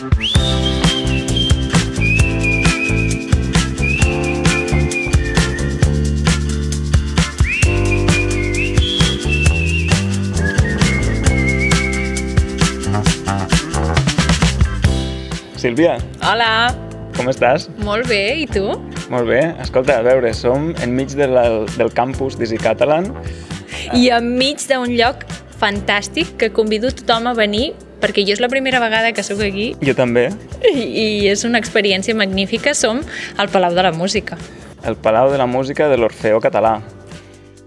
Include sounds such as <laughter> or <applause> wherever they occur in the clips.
Sílvia, Hola, com estàs? molt bé, i tu? Molt bé. Escolta, a veure, som enmig de la, del campus d'Easy Catalan. I enmig d'un lloc fantàstic que convido tothom a venir perquè jo és la primera vegada que sóc aquí Jo també. i, i és una experiència magnífica. Som al Palau de la Música. El Palau de la Música de l'Orfeó Català.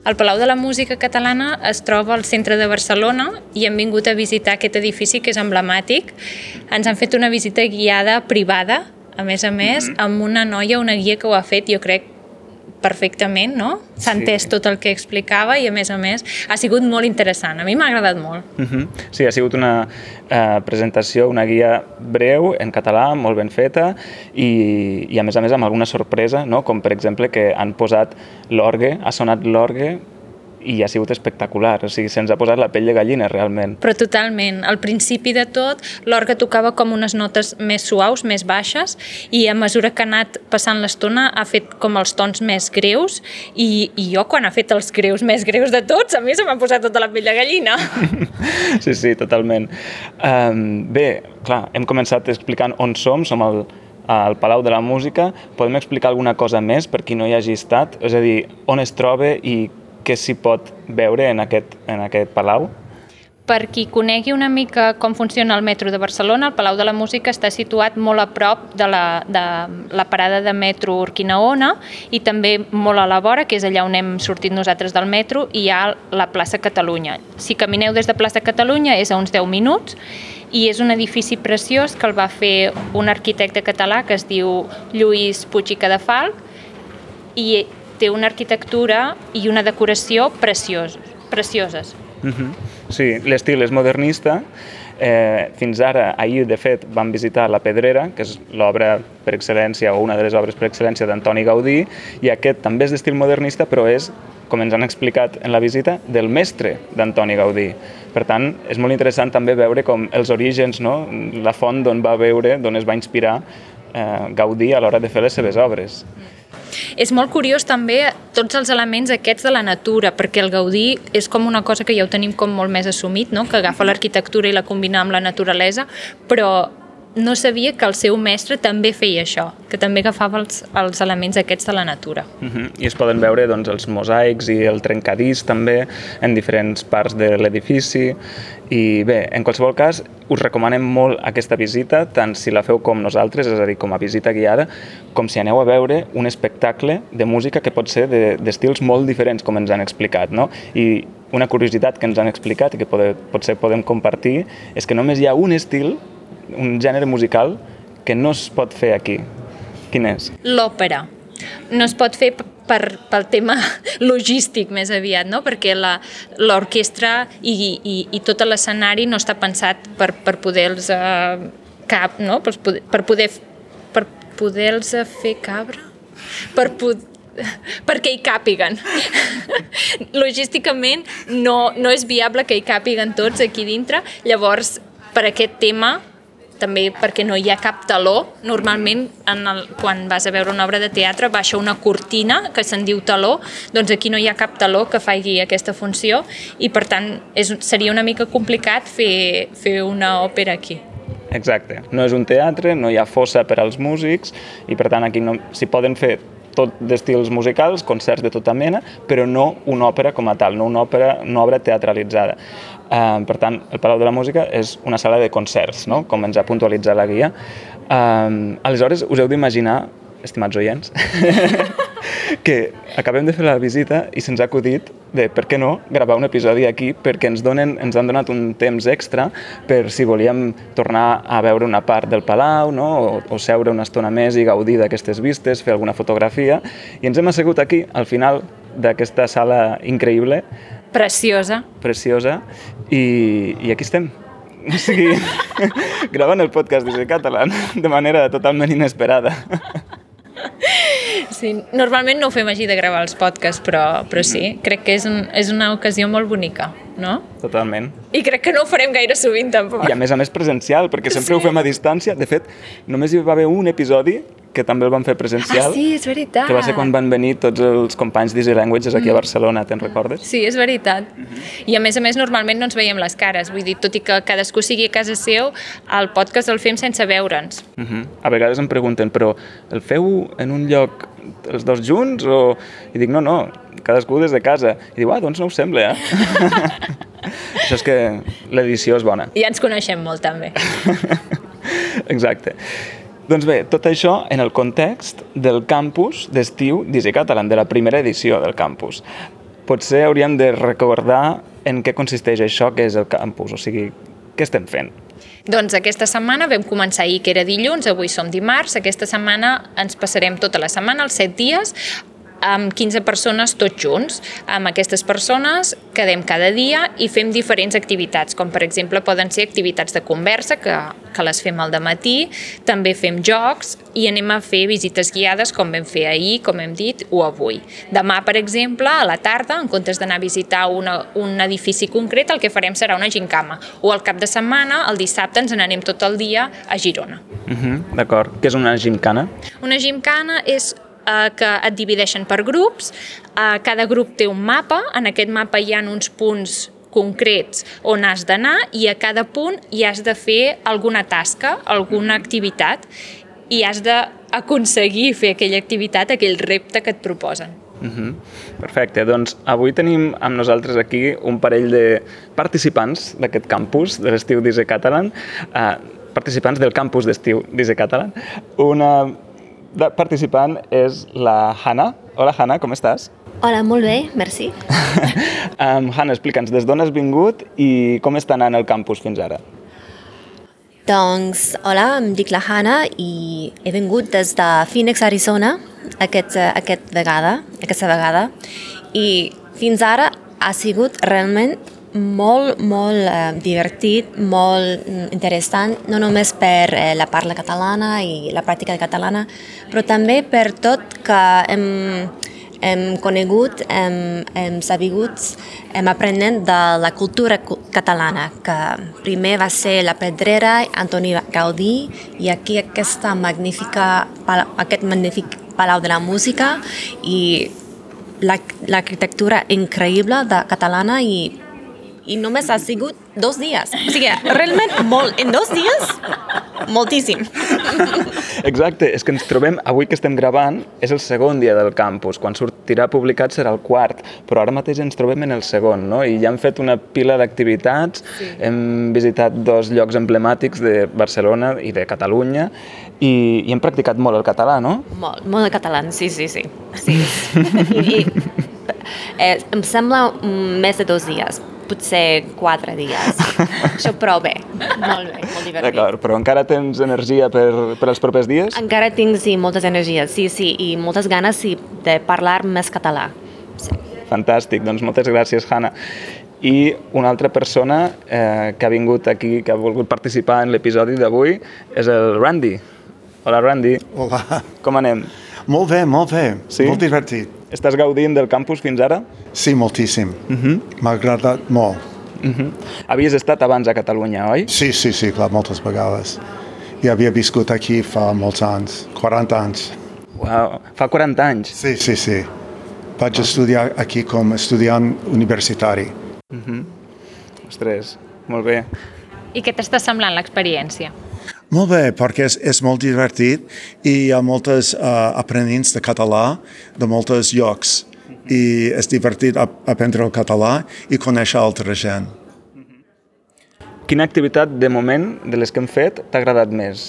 El Palau de la Música Catalana es troba al centre de Barcelona i hem vingut a visitar aquest edifici que és emblemàtic. Ens han fet una visita guiada privada, a més a més, amb una noia, una guia que ho ha fet, jo crec, perfectament, no? S'ha Sí. entès tot el que explicava i, a més a més, ha sigut molt interessant. A mi m'ha agradat molt. Uh -huh. Sí, ha sigut una eh, presentació, una guia breu, en català, molt ben feta, i, i a més a més amb alguna sorpresa, no? com per exemple que han posat l'orgue, ha sonat l'orgue, i ha sigut espectacular, o sigui, se'ns ha posat la pell de gallina realment. Però totalment. Al principi de tot, l'orgue tocava com unes notes més suaus, més baixes, i a mesura que ha anat passant l'estona ha fet com els tons més greus, i, i jo quan ha fet els greus més greus de tots, a mi se m'ha posat tota la pell de gallina. <laughs> Sí, sí, totalment. Um, bé, clar, hem començat explicant on som, som al, al Palau de la Música. Podem explicar alguna cosa més per qui no hi hagi estat? És a dir, on es troba i què s'hi pot veure en aquest, en aquest palau? Per qui conegui una mica com funciona el metro de Barcelona, el Palau de la Música està situat molt a prop de la, de la parada de metro Urquinaona i també molt a la vora, que és allà on hem sortit nosaltres del metro, i hi ha la plaça Catalunya. Si camineu des de plaça Catalunya és a uns 10 minuts i és un edifici preciós que el va fer un arquitecte català que es diu Lluís Puig i Cadafalc i té una arquitectura i una decoració precioses. precioses. Uh -huh. Sí, l'estil és modernista. Eh, fins ara, ahir, de fet, vam visitar La Pedrera, que és l'obra per excel·lència, o una de les obres per excel·lència d'Antoni Gaudí, i aquest també és d'estil modernista, però és, com ens han explicat en la visita, del mestre d'Antoni Gaudí. Per tant, és molt interessant també veure com els orígens, no? la font d'on va veure, d'on es va inspirar eh, Gaudí a l'hora de fer les seves obres. És molt curiós també tots els elements aquests de la natura, perquè el Gaudí és com una cosa que ja ho tenim com molt més assumit, no? que agafa l'arquitectura i la combina amb la naturalesa, però no sabia que el seu mestre també feia això, que també agafava els, els elements aquests de la natura. Uh -huh. I es poden veure doncs, els mosaics i el trencadís també en diferents parts de l'edifici. I bé, en qualsevol cas, us recomanem molt aquesta visita, tant si la feu com nosaltres, és a dir, com a visita guiada, com si aneu a veure un espectacle de música que pot ser d'estils de, molt diferents, com ens han explicat. No? I una curiositat que ens han explicat i que pode, potser podem compartir és que només hi ha un estil, un gènere musical, que no es pot fer aquí. Quin és? L'òpera. No es pot fer per, pel tema <laughs> logístic més aviat, no? perquè l'orquestra i, i, i tot l'escenari no està pensat per, per poder-los eh, cap, no? per, per poder per poder-los fer cabra per poder <laughs> perquè hi càpiguen. <laughs> Logísticament no, no és viable que hi càpiguen tots aquí dintre, llavors per aquest tema també perquè no hi ha cap taló. Normalment, en el, quan vas a veure una obra de teatre, baixa una cortina que se'n diu taló, doncs aquí no hi ha cap taló que faci aquesta funció i, per tant, és, seria una mica complicat fer, fer una òpera aquí. Exacte. No és un teatre, no hi ha fossa per als músics i, per tant, aquí no, s'hi poden fer tot d'estils musicals, concerts de tota mena, però no una òpera com a tal, no una, òpera, una obra teatralitzada. Uh, per tant, el Palau de la Música és una sala de concerts, no? com ens ha puntualitzat la guia. Uh, aleshores, us heu d'imaginar, estimats oients, <laughs> que acabem de fer la visita i se'ns ha acudit de, per què no, gravar un episodi aquí perquè ens, donen, ens han donat un temps extra per si volíem tornar a veure una part del Palau no? o, o seure una estona més i gaudir d'aquestes vistes, fer alguna fotografia i ens hem assegut aquí, al final d'aquesta sala increïble Preciosa. preciosa i, i aquí estem o sigui, <laughs> gravant el podcast des de català de manera totalment inesperada. Sí, Sí, normalment no ho fem així de gravar els podcasts, però, però sí, crec que és, un, és una ocasió molt bonica, no? Totalment. I crec que no ho farem gaire sovint, tampoc. I a més a més presencial, perquè sempre Sí. ho fem a distància. De fet, només hi va haver un episodi que també el vam fer presencial. Ah, sí, és veritat. Que va ser quan van venir tots els companys d'Easy Languages aquí a Barcelona, te'n recordes? Sí, és veritat. I a més a més, normalment no ens veiem les cares. Vull dir, tot i que cadascú sigui a casa seu, el podcast el fem sense veure'ns. Uh -huh. A vegades em pregunten, però el feu en un lloc els dos junts? O... I dic, no, no, cadascú des de casa. I diu, ah, doncs no us sembla, eh? <laughs> Això és que l'edició és bona. Ja ens coneixem molt, també. <laughs> Exacte. Doncs bé, tot això en el context del campus d'estiu d'Easy Catalan, de la primera edició del campus. Potser hauríem de recordar en què consisteix això que és el campus, o sigui, què estem fent? Doncs aquesta setmana vam començar ahir, que era dilluns, avui som dimarts. Aquesta setmana ens passarem tota la setmana, els set dies, amb 15 persones tots junts. Amb aquestes persones quedem cada dia i fem diferents activitats, com per exemple poden ser activitats de conversa, que, que les fem al matí, també fem jocs i anem a fer visites guiades, com vam fer ahir, com hem dit, o avui. Demà, per exemple, a la tarda, en comptes d'anar a visitar una, un edifici concret, el que farem serà una gincama. O al cap de setmana, el dissabte, ens n'anem tot el dia a Girona. Uh -huh, D'acord. Què és una gimcana? Una gimcana és eh, que et divideixen per grups, eh, cada grup té un mapa, en aquest mapa hi ha uns punts concrets on has d'anar i a cada punt hi has de fer alguna tasca, alguna activitat i has d'aconseguir fer aquella activitat, aquell repte que et proposen. Uh -huh. Perfecte, doncs avui tenim amb nosaltres aquí un parell de participants d'aquest campus de l'estiu d'Ise Catalan, uh, participants del campus d'estiu d'Ise Catalan. Una de participant és la Hanna. Hola Hanna, com estàs? Hola, molt bé, merci. <laughs> um, Hanna, explica'ns des d'on has vingut i com està anant el campus fins ara. Doncs, hola, em dic la Hanna i he vingut des de Phoenix, Arizona, aquest, eh, aquest vegada, aquesta vegada, i fins ara ha sigut realment molt, molt eh, divertit, molt interessant, no només per eh, la parla catalana i la pràctica catalana, però també per tot que hem, hem conegut, hem, hem sabut, hem aprenent de la cultura cu- catalana, que primer va ser la Pedrera, Antoni Gaudí, i aquí aquesta magnífica, aquest magnífic Palau de la Música i la- l'arquitectura increïble de catalana i i només ha sigut dos dies. O sigui, realment molt. En dos dies, moltíssim. Exacte, és que ens trobem, avui que estem gravant, és el segon dia del campus. Quan sortirà publicat serà el quart, però ara mateix ens trobem en el segon, no? I ja hem fet una pila d'activitats, sí. hem visitat dos llocs emblemàtics de Barcelona i de Catalunya i, i hem practicat molt el català, no? Molt, molt català, sí, sí, sí. sí. <laughs> I, i, eh, em sembla mm, més de dos dies, potser quatre dies. <laughs> Això prou bé, molt bé, molt divertit. D'acord, però encara tens energia per, per als propers dies? Encara tinc, sí, moltes energies, sí, sí, i moltes ganes sí, de parlar més català. Sí. Fantàstic, doncs moltes gràcies, Hanna. I una altra persona eh, que ha vingut aquí, que ha volgut participar en l'episodi d'avui, és el Randy. Hola, Randy. Hola. Com anem? Molt bé, molt bé. Sí? Molt divertit. Estàs gaudint del campus fins ara? Sí, moltíssim. Uh -huh. M'ha agradat molt. Uh -huh. Havies estat abans a Catalunya, oi? Sí, sí, sí, clar, moltes vegades. I havia viscut aquí fa molts anys, 40 anys. Uau, fa 40 anys. Sí, sí, sí. Vaig estudiar aquí com a estudiant universitari. Ostres, molt bé. I què t'està semblant l'experiència? Molt bé, perquè és, és molt divertit i hi ha moltes uh, aprenents de català de molts llocs i és divertit ap aprendre el català i conèixer altra gent. Quina activitat, de moment, de les que hem fet, t'ha agradat més?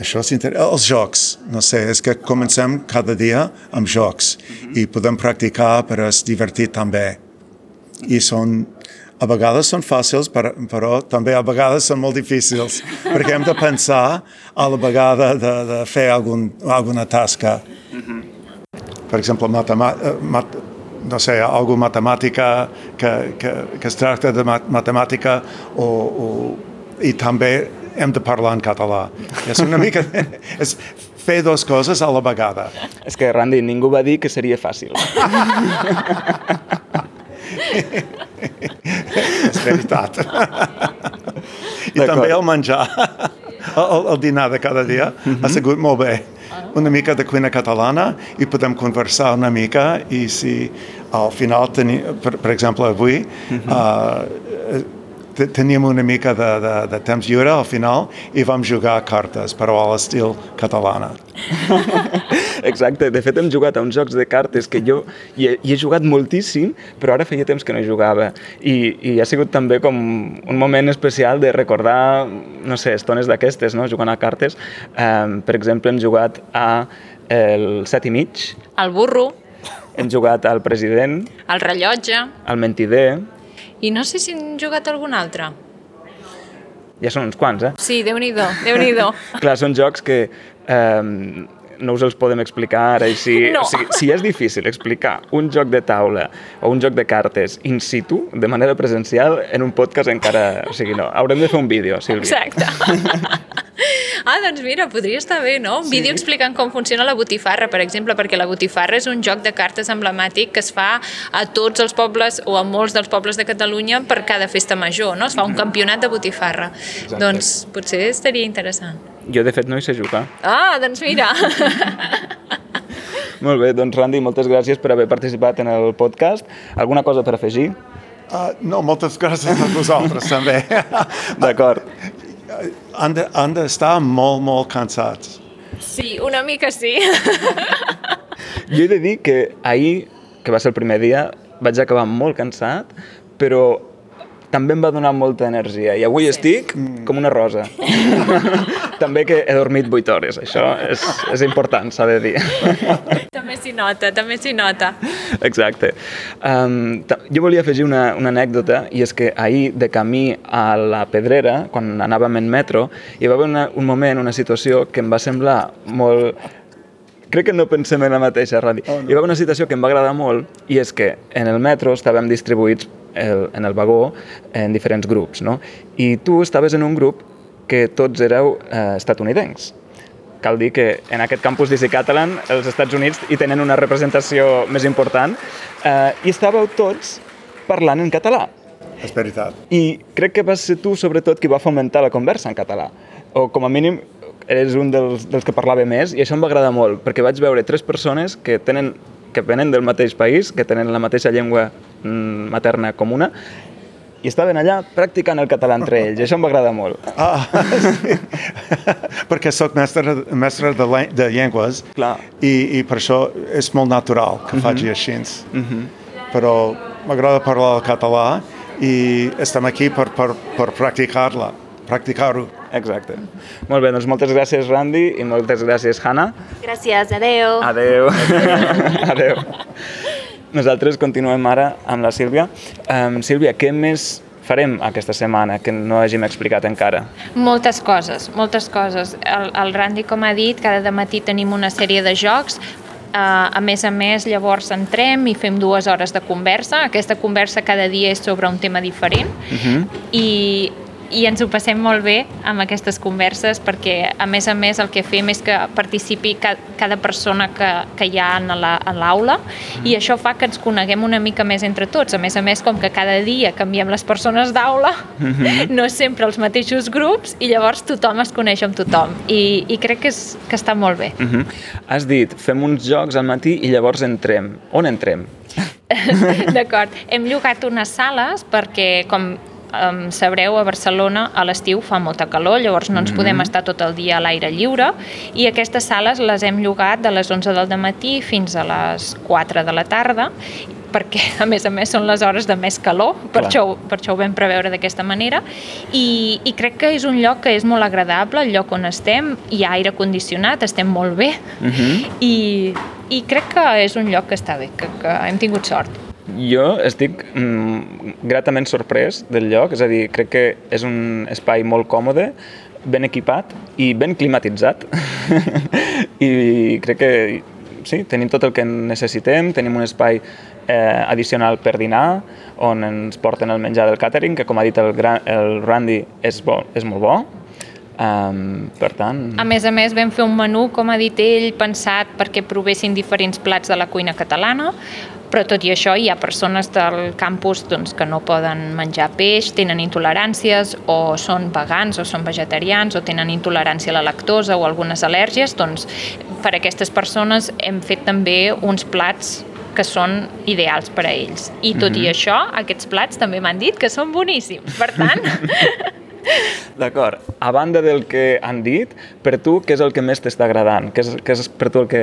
Això és inter... Els jocs, no sé, és que comencem cada dia amb jocs i podem practicar per és divertit també. I són, a vegades són fàcils, però, però també a vegades són molt difícils, perquè hem de pensar a la vegada de, de fer algun, alguna tasca. Per exemple, matema, eh, no sé, alguna matemàtica que, que, que es tracta de mat matemàtica o, o, i també hem de parlar en català. És una mica... <laughs> És, fer dues coses a la vegada. És que, Randy, ningú va dir que seria fàcil. <laughs> És veritat. I també el menjar, el, el dinar de cada dia, ha sigut molt bé. Una mica de cuina catalana i podem conversar una mica i si al final, teni, per, per exemple, avui, uh, te- teníem una mica de, de, de temps lliure al final i vam jugar a cartes, però a l'estil catalana. <laughs> Exacte, de fet hem jugat a uns jocs de cartes que jo hi he, hi he jugat moltíssim, però ara feia temps que no jugava. I, I ha sigut també com un moment especial de recordar, no sé, estones d'aquestes, no?, jugant a cartes. Um, per exemple, hem jugat a el set i mig, El burro, hem jugat al president, el rellotge, al mentider, i no sé si han jugat algun altre. ja són uns quants, eh? Sí, déu-n'hi-do, déu-n'hi-do. <laughs> Clar, són jocs que um, no us els podem explicar ara <laughs> així. No. O sigui, si és difícil explicar un joc de taula o un joc de cartes in situ, de manera presencial, en un podcast encara... O sigui, no, haurem de fer un vídeo, Sílvia. Exacte. <laughs> Ah, doncs mira, podria estar bé, no? Un vídeo explicant com funciona la botifarra, per exemple, perquè la botifarra és un joc de cartes emblemàtic que es fa a tots els pobles o a molts dels pobles de Catalunya per cada festa major, no? Es fa un campionat de botifarra. Doncs potser estaria interessant. Jo, de fet, no hi sé jugar. Ah, doncs mira. <laughs> Molt bé, doncs, Randy, moltes gràcies per haver participat en el podcast. Alguna cosa per afegir? Uh, no, moltes gràcies a vosaltres també. <laughs> D'acord. han de- han d'estar molt, molt cansats. Sí, una mica sí. <laughs> Jo he de dir que ahir, que va ser el primer dia, vaig acabar molt cansat, però també em va donar molta energia i avui sí. estic com una rosa. <laughs> també que he dormit 8 hores, això és, és important, s'ha de dir. <laughs> també s'hi nota, també s'hi nota. Exacte. Um, jo volia afegir una, una anècdota i és que ahir, de camí a la Pedrera, quan anàvem en metro, hi va haver una, un moment, una situació que em va semblar molt... Crec que no pensem en la mateixa, Radi. Oh, no. Hi va haver una situació que em va agradar molt i és que en el metro estàvem distribuïts el, en el vagó en diferents grups, no? I tu estaves en un grup que tots éreu eh, estatunidencs cal dir que en aquest campus d'Easy Catalan els Estats Units hi tenen una representació més important eh, i estàveu tots parlant en català. És veritat. I crec que vas ser tu, sobretot, qui va fomentar la conversa en català. O com a mínim eres un dels, dels que parlava més i això em va agradar molt, perquè vaig veure tres persones que tenen que venen del mateix país, que tenen la mateixa llengua mm, materna comuna, i estaven allà practicant el català entre ells, i això em va agradar molt. Ah, sí. <laughs> perquè sóc mestre, mestre de, de llengües Clar. i, i per això és molt natural que faci així. Però m'agrada parlar el català i estem aquí per, per, per practicar-la, practicar-ho. Exacte. Molt bé, doncs moltes gràcies, Randy, i moltes gràcies, Hanna. Gràcies, adeu. Adeu. <laughs> Adeu. Nosaltres continuem ara amb la Sílvia. Um, Sílvia, què més farem aquesta setmana que no hàgim explicat encara? Moltes coses, moltes coses. El, el Randy, com ha dit, cada matí tenim una sèrie de jocs, Uh, a més a més, llavors entrem i fem dues hores de conversa. Aquesta conversa cada dia és sobre un tema diferent uh -huh. i, i ens ho passem molt bé amb aquestes converses perquè, a més a més, el que fem és que participi ca, cada persona que, que hi ha en la- a l'aula -huh. i això fa que ens coneguem una mica més entre tots. A més a més, com que cada dia canviem les persones d'aula, uh -huh. no sempre els mateixos grups i llavors tothom es coneix amb tothom i, i crec que, és, que està molt bé. Uh -huh. Has dit, fem uns jocs al matí i llavors entrem. On entrem? <laughs> D'acord. Hem llogat unes sales perquè, com um, sabreu, a Barcelona a l'estiu fa molta calor, llavors no ens podem estar tot el dia a l'aire lliure i aquestes sales les hem llogat de les 11 del matí fins a les 4 de la tarda perquè a més a més són les hores de més calor, per, Clar. això, per això ho vam preveure d'aquesta manera i, i crec que és un lloc que és molt agradable, el lloc on estem, hi ha aire condicionat, estem molt bé Uh -huh. i, i crec que és un lloc que està bé, que, que hem tingut sort. Jo estic mm, gratament sorprès del lloc, és a dir, crec que és un espai molt còmode, ben equipat i ben climatitzat. <laughs> I crec que sí, tenim tot el que necessitem, tenim un espai eh, addicional per dinar, on ens porten el menjar del càtering, que com ha dit el, gran, el Randy és, bo, és molt bo. Um, per tant... A més a més, vam fer un menú, com ha dit ell, pensat perquè provessin diferents plats de la cuina catalana, però tot i això hi ha persones del campus doncs, que no poden menjar peix, tenen intoleràncies o són vegans o són vegetarians o tenen intolerància a la lactosa o algunes al·lèrgies, doncs per a aquestes persones hem fet també uns plats que són ideals per a ells. I tot mm -hmm. i això, aquests plats també m'han dit que són boníssims. Per tant, <laughs> D'acord. A banda del que han dit, per tu, què és el que més t'està agradant? Què és, què és per tu el que,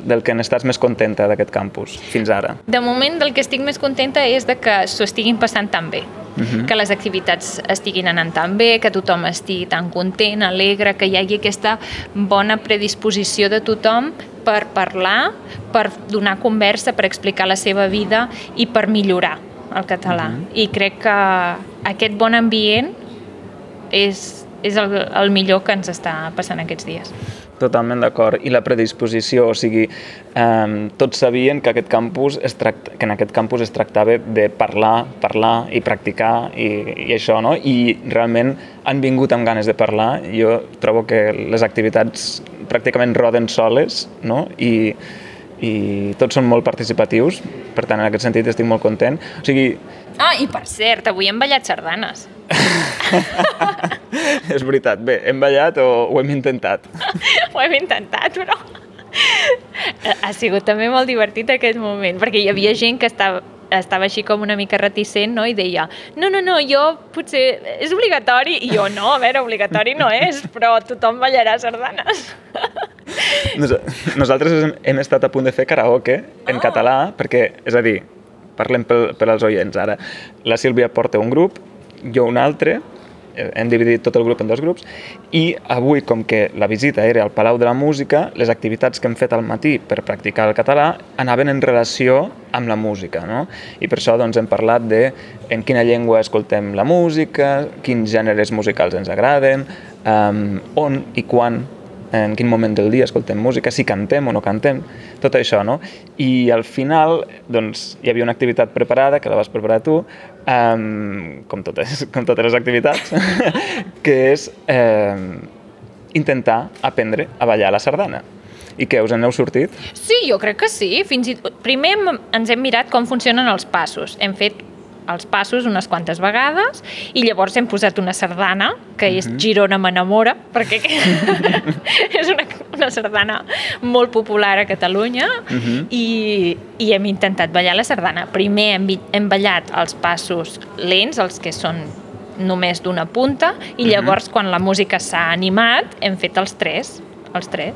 del que n'estàs més contenta d'aquest campus fins ara? De moment, del que estic més contenta és de que s'ho estiguin passant tan bé. Uh -huh. que les activitats estiguin anant tan bé, que tothom estigui tan content, alegre, que hi hagi aquesta bona predisposició de tothom per parlar, per donar conversa, per explicar la seva vida i per millorar el català. Uh -huh. I crec que aquest bon ambient és, és el, el millor que ens està passant aquests dies. Totalment d'acord. I la predisposició, o sigui, eh, tots sabien que, aquest campus es tracta, que en aquest campus es tractava de parlar, parlar i practicar i, i això, no? I realment han vingut amb ganes de parlar. Jo trobo que les activitats pràcticament roden soles, no? I, i tots són molt participatius, per tant, en aquest sentit estic molt content. O sigui... Ah, i per cert, avui hem ballat sardanes. <laughs> <laughs> és veritat. Bé, hem ballat o ho hem intentat? <laughs> ho hem intentat, però <laughs> ha sigut també molt divertit aquest moment, perquè hi havia gent que estava, estava així com una mica reticent, no? I deia, no, no, no, jo potser és obligatori, i jo no, a veure, obligatori no és, però tothom ballarà sardanes. Nos, nosaltres hem, hem estat a punt de fer karaoke en oh. català, perquè, és a dir, parlem per, per als oients ara, la Sílvia porta un grup jo un altre, hem dividit tot el grup en dos grups, i avui, com que la visita era al Palau de la Música, les activitats que hem fet al matí per practicar el català anaven en relació amb la música, no? I per això doncs, hem parlat de en quina llengua escoltem la música, quins gèneres musicals ens agraden, um, on i quan en quin moment del dia escoltem música, si cantem o no cantem, tot això, no? I al final, doncs, hi havia una activitat preparada, que la vas preparar tu, um, com, totes, <laughs> com totes les activitats, <laughs> que és um, intentar aprendre a ballar la sardana. I què, us en heu sortit? Sí, jo crec que sí. Fins i... Primer ens hem mirat com funcionen els passos. Hem fet els passos unes quantes vegades i llavors hem posat una sardana, que és uh mhm. -huh. Girona m'enamora, perquè <laughs> és una, una sardana molt popular a Catalunya uh mhm. -huh. i, i hem intentat ballar la sardana. Primer hem, hem ballat els passos lents, els que són només d'una punta, i mhm. llavors uh -huh. quan la música s'ha animat hem fet els tres, els tres,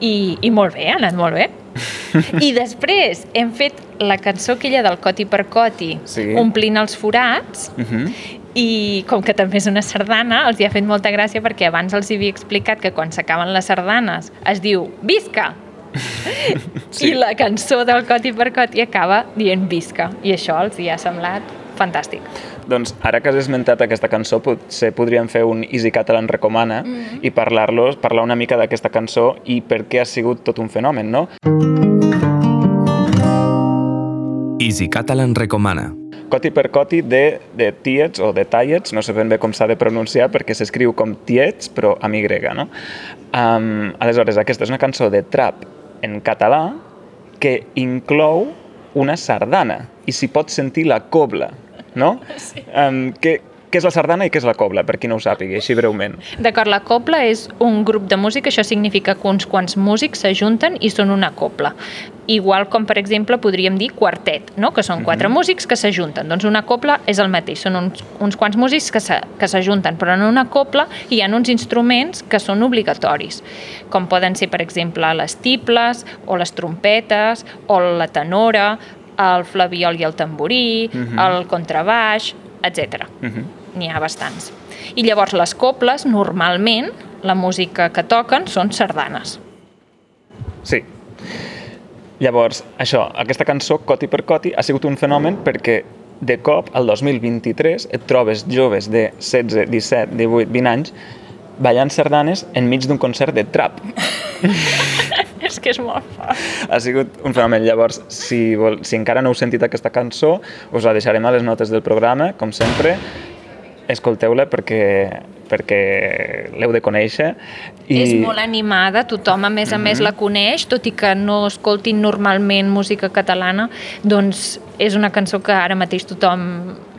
i, i molt bé, ha anat molt bé. <laughs> I després hem fet la cançó aquella del Coti per Coti, sí. omplint els forats, uh mhm. -huh. i com que també és una sardana, els hi ha fet molta gràcia perquè abans els havia explicat que quan s'acaben les sardanes es diu Visca! <laughs> sí. I la cançó del Coti per Coti acaba dient Visca, i això els hi ha semblat fantàstic. Doncs ara que has esmentat aquesta cançó, potser podríem fer un Easy Catalan recomana mm -hmm. i parlar-los, parlar una mica d'aquesta cançó i per què ha sigut tot un fenomen, no? Easy Catalan recomana. Coti per coti de, de Tietz o de Tietz, no sé ben bé com s'ha de pronunciar perquè s'escriu com Tietz però amb Y, no? Um, aleshores, aquesta és una cançó de trap en català que inclou una sardana i s'hi pot sentir la cobla no? Sí. Um, què, què és la sardana i què és la cobla, per qui no ho sàpigui, així breument? D'acord, la cobla és un grup de música, això significa que uns quants músics s'ajunten i són una cobla. Igual com, per exemple, podríem dir quartet, no? que són quatre mhm. -huh. músics que s'ajunten. Doncs una cobla és el mateix, són uns, uns quants músics que s'ajunten, però en una cobla hi ha uns instruments que són obligatoris, com poden ser, per exemple, les tibles, o les trompetes, o la tenora, el flaviol i el tamborí, mhm. -huh. el contrabaix, etc. Uh -huh. N'hi ha bastants. I llavors les coples, normalment, la música que toquen són sardanes. Sí. Llavors, això, aquesta cançó, Coti per Coti, ha sigut un fenomen perquè de cop, al 2023, et trobes joves de 16, 17, 18, 20 anys ballant sardanes enmig d'un concert de trap. <laughs> és que és molt fort. Ha sigut un fenomen. Llavors, si, vol, si encara no heu sentit aquesta cançó, us la deixarem a les notes del programa, com sempre. Escolteu-la perquè, perquè l'heu de conèixer. I... És molt animada, tothom a més a més la coneix, tot i que no escoltin normalment música catalana, doncs és una cançó que ara mateix tothom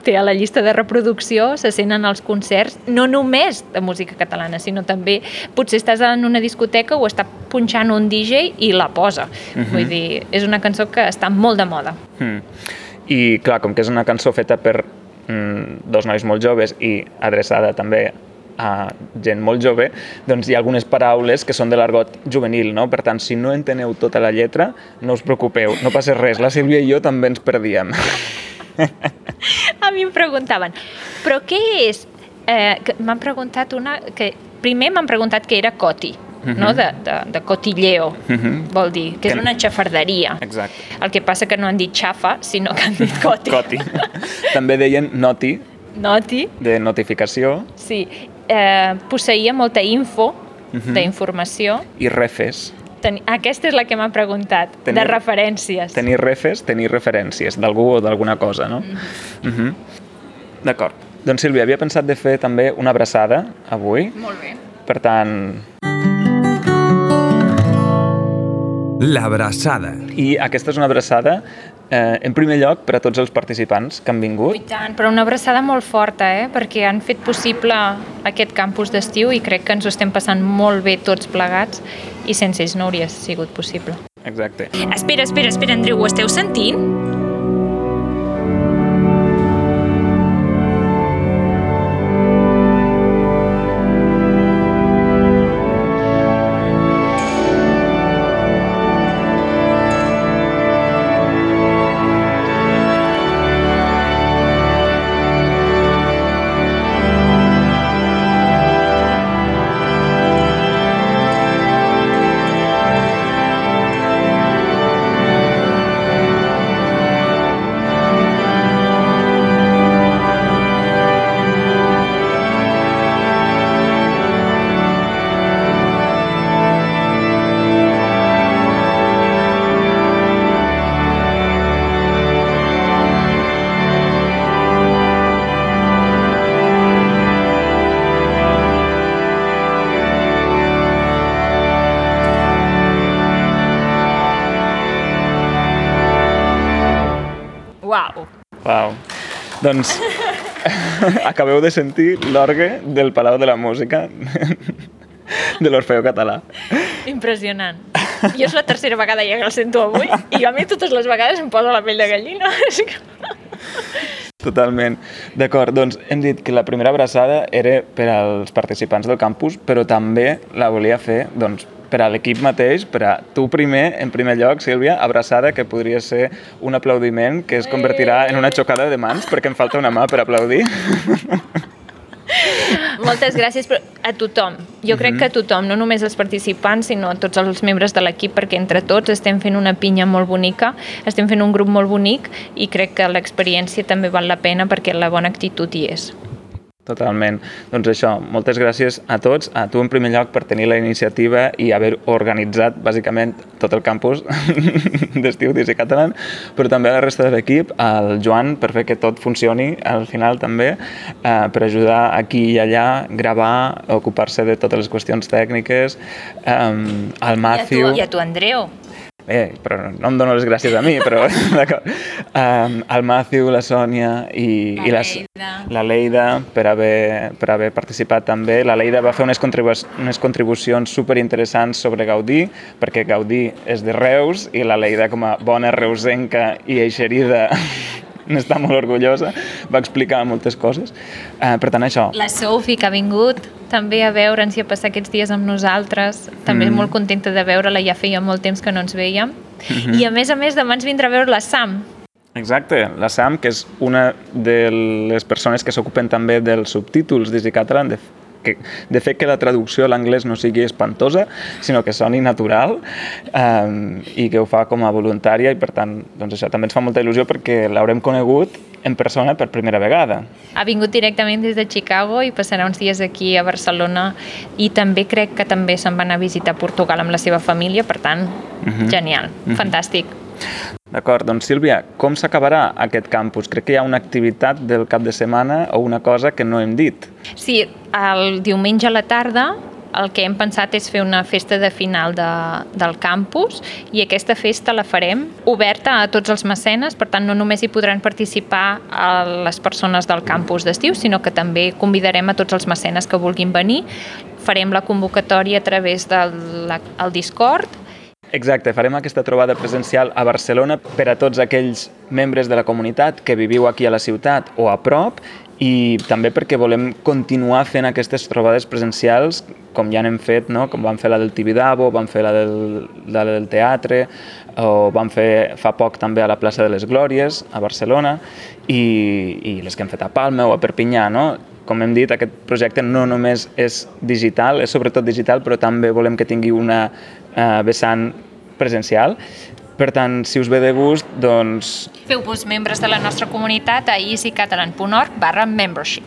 té a la llista de reproducció, se senten als concerts, no només de música catalana, sinó també potser estàs en una discoteca o està punxant un DJ i la posa. Uh -huh. Vull dir, és una cançó que està molt de moda. Mm. I clar, com que és una cançó feta per mm, dos nois molt joves i adreçada també a gent molt jove, doncs hi ha algunes paraules que són de l'argot juvenil, no? Per tant, si no enteneu tota la lletra, no us preocupeu, no passa res. La Sílvia i jo també ens perdíem. <laughs> a mi em preguntaven, però què és? Eh, m'han preguntat una... que Primer m'han preguntat què era coti, uh -huh. no? de, de, de cotilleo, uh -huh. vol dir, que, que és una xafarderia. Exacte. El que passa que no han dit xafa, sinó que han dit coti. <laughs> coti. També deien noti. Noti. De notificació. Sí. Eh, posseïa molta info, uh -huh. d'informació. I refes. Ten... Aquesta és la que m'ha preguntat, tenir, de referències. Tenir refes, tenir referències d'algú o d'alguna cosa, no? Mm uh -huh. D'acord. Doncs Sílvia, havia pensat de fer també una abraçada avui. Molt bé. Per tant... L'abraçada. I aquesta és una abraçada eh, en primer lloc per a tots els participants que han vingut. I tant, però una abraçada molt forta, eh? perquè han fet possible aquest campus d'estiu i crec que ens ho estem passant molt bé tots plegats i sense ells no hauria sigut possible. Exacte. Espera, espera, espera, Andreu, ho esteu sentint? Doncs <laughs> acabeu de sentir l'orgue del Palau de la Música de l'Orfeo Català. Impressionant. Jo és la tercera vegada ja que el sento avui i a mi totes les vegades em posa la pell de gallina. <laughs> Totalment. D'acord, doncs hem dit que la primera abraçada era per als participants del campus, però també la volia fer doncs, per a l'equip mateix, per a tu primer, en primer lloc, Sílvia, abraçada, que podria ser un aplaudiment que es convertirà en una xocada de mans, perquè em falta una mà per aplaudir. <laughs> Moltes gràcies a tothom. Jo crec que a tothom, no només als participants, sinó a tots els membres de l'equip, perquè entre tots estem fent una pinya molt bonica, estem fent un grup molt bonic i crec que l'experiència també val la pena perquè la bona actitud hi és. Totalment. Doncs això, moltes gràcies a tots, a tu en primer lloc per tenir la iniciativa i haver organitzat bàsicament tot el campus <laughs> d'estiu d'Easy Catalan, però també a la resta de l'equip, al Joan per fer que tot funcioni al final també, eh, per ajudar aquí i allà, gravar, ocupar-se de totes les qüestions tècniques, eh, al Matthew... I a tu, i a tu Andreu. Eh, però no em dono les gràcies a mi, però <laughs> <laughs> d'acord. Um, el Matthew, la Sònia i La i la, Leida. la Leida per haver, per haver participat també. La Leida va fer unes, contribu unes contribucions superinteressants sobre Gaudí, perquè Gaudí és de Reus i la Leida, com a bona reusenca i eixerida, <laughs> n'està molt orgullosa, va explicar moltes coses. Uh, per tant, això, La Sophie, que ha vingut també a veure'ns i a passar aquests dies amb nosaltres. També mm. molt contenta de veure-la, ja feia molt temps que no ens veiem. Mm -hmm. I a més a més, demà ens vindrà a veure la Sam. Exacte, la Sam, que és una de les persones que s'ocupen també dels subtítols d'Easy Catalan, de, que, de fet que la traducció a l'anglès no sigui espantosa, sinó que soni natural um, i que ho fa com a voluntària i per tant doncs això també ens fa molta il·lusió perquè l'haurem conegut en persona per primera vegada. Ha vingut directament des de Chicago i passarà uns dies aquí a Barcelona i també crec que també se'n va anar a visitar Portugal amb la seva família, per tant, Mhm. genial, fantàstic. D'acord, doncs Sílvia, com s'acabarà aquest campus? Crec que hi ha una activitat del cap de setmana o una cosa que no hem dit. Sí, el diumenge a la tarda el que hem pensat és fer una festa de final de, del campus i aquesta festa la farem oberta a tots els mecenes, per tant no només hi podran participar les persones del campus d'estiu, sinó que també convidarem a tots els mecenes que vulguin venir. Farem la convocatòria a través del el Discord Exacte, farem aquesta trobada presencial a Barcelona per a tots aquells membres de la comunitat que viviu aquí a la ciutat o a prop i també perquè volem continuar fent aquestes trobades presencials com ja n'hem fet, no? com vam fer la del Tibidabo, vam fer la del, la del teatre, o vam fer fa poc també a la plaça de les Glòries, a Barcelona, i, i les que hem fet a Palma o a Perpinyà. No? Com hem dit, aquest projecte no només és digital, és sobretot digital, però també volem que tingui una eh, vessant presencial per tant, si us ve de gust, doncs... Feu-vos membres de la nostra comunitat a easycatalan.org barra membership.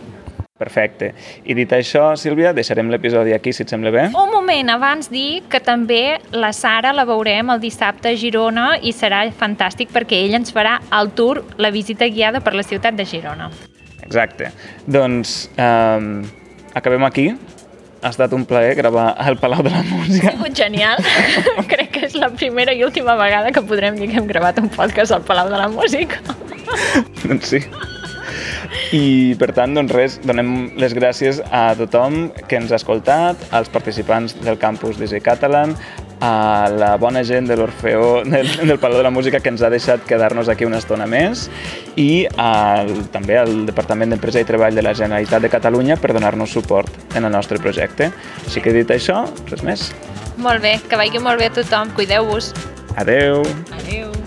Perfecte. I dit això, Sílvia, deixarem l'episodi aquí, si et sembla bé. Un moment, abans dir que també la Sara la veurem el dissabte a Girona i serà fantàstic perquè ella ens farà el tour, la visita guiada per la ciutat de Girona. Exacte. Doncs eh, acabem aquí ha estat un plaer gravar al Palau de la Música. Ha sigut genial. <laughs> Crec que és la primera i última vegada que podrem dir que hem gravat un podcast al Palau de la Música. doncs <laughs> sí. I per tant, doncs res, donem les gràcies a tothom que ens ha escoltat, als participants del campus d'Easy Catalan, a la bona gent de l'Orfeó del, del Palau de la Música que ens ha deixat quedar-nos aquí una estona més i al, també al Departament d'Empresa i Treball de la Generalitat de Catalunya per donar-nos suport en el nostre projecte. Així que dit això, res més. Molt bé, que vagi molt bé a tothom. Cuideu-vos. Adeu! Adéu.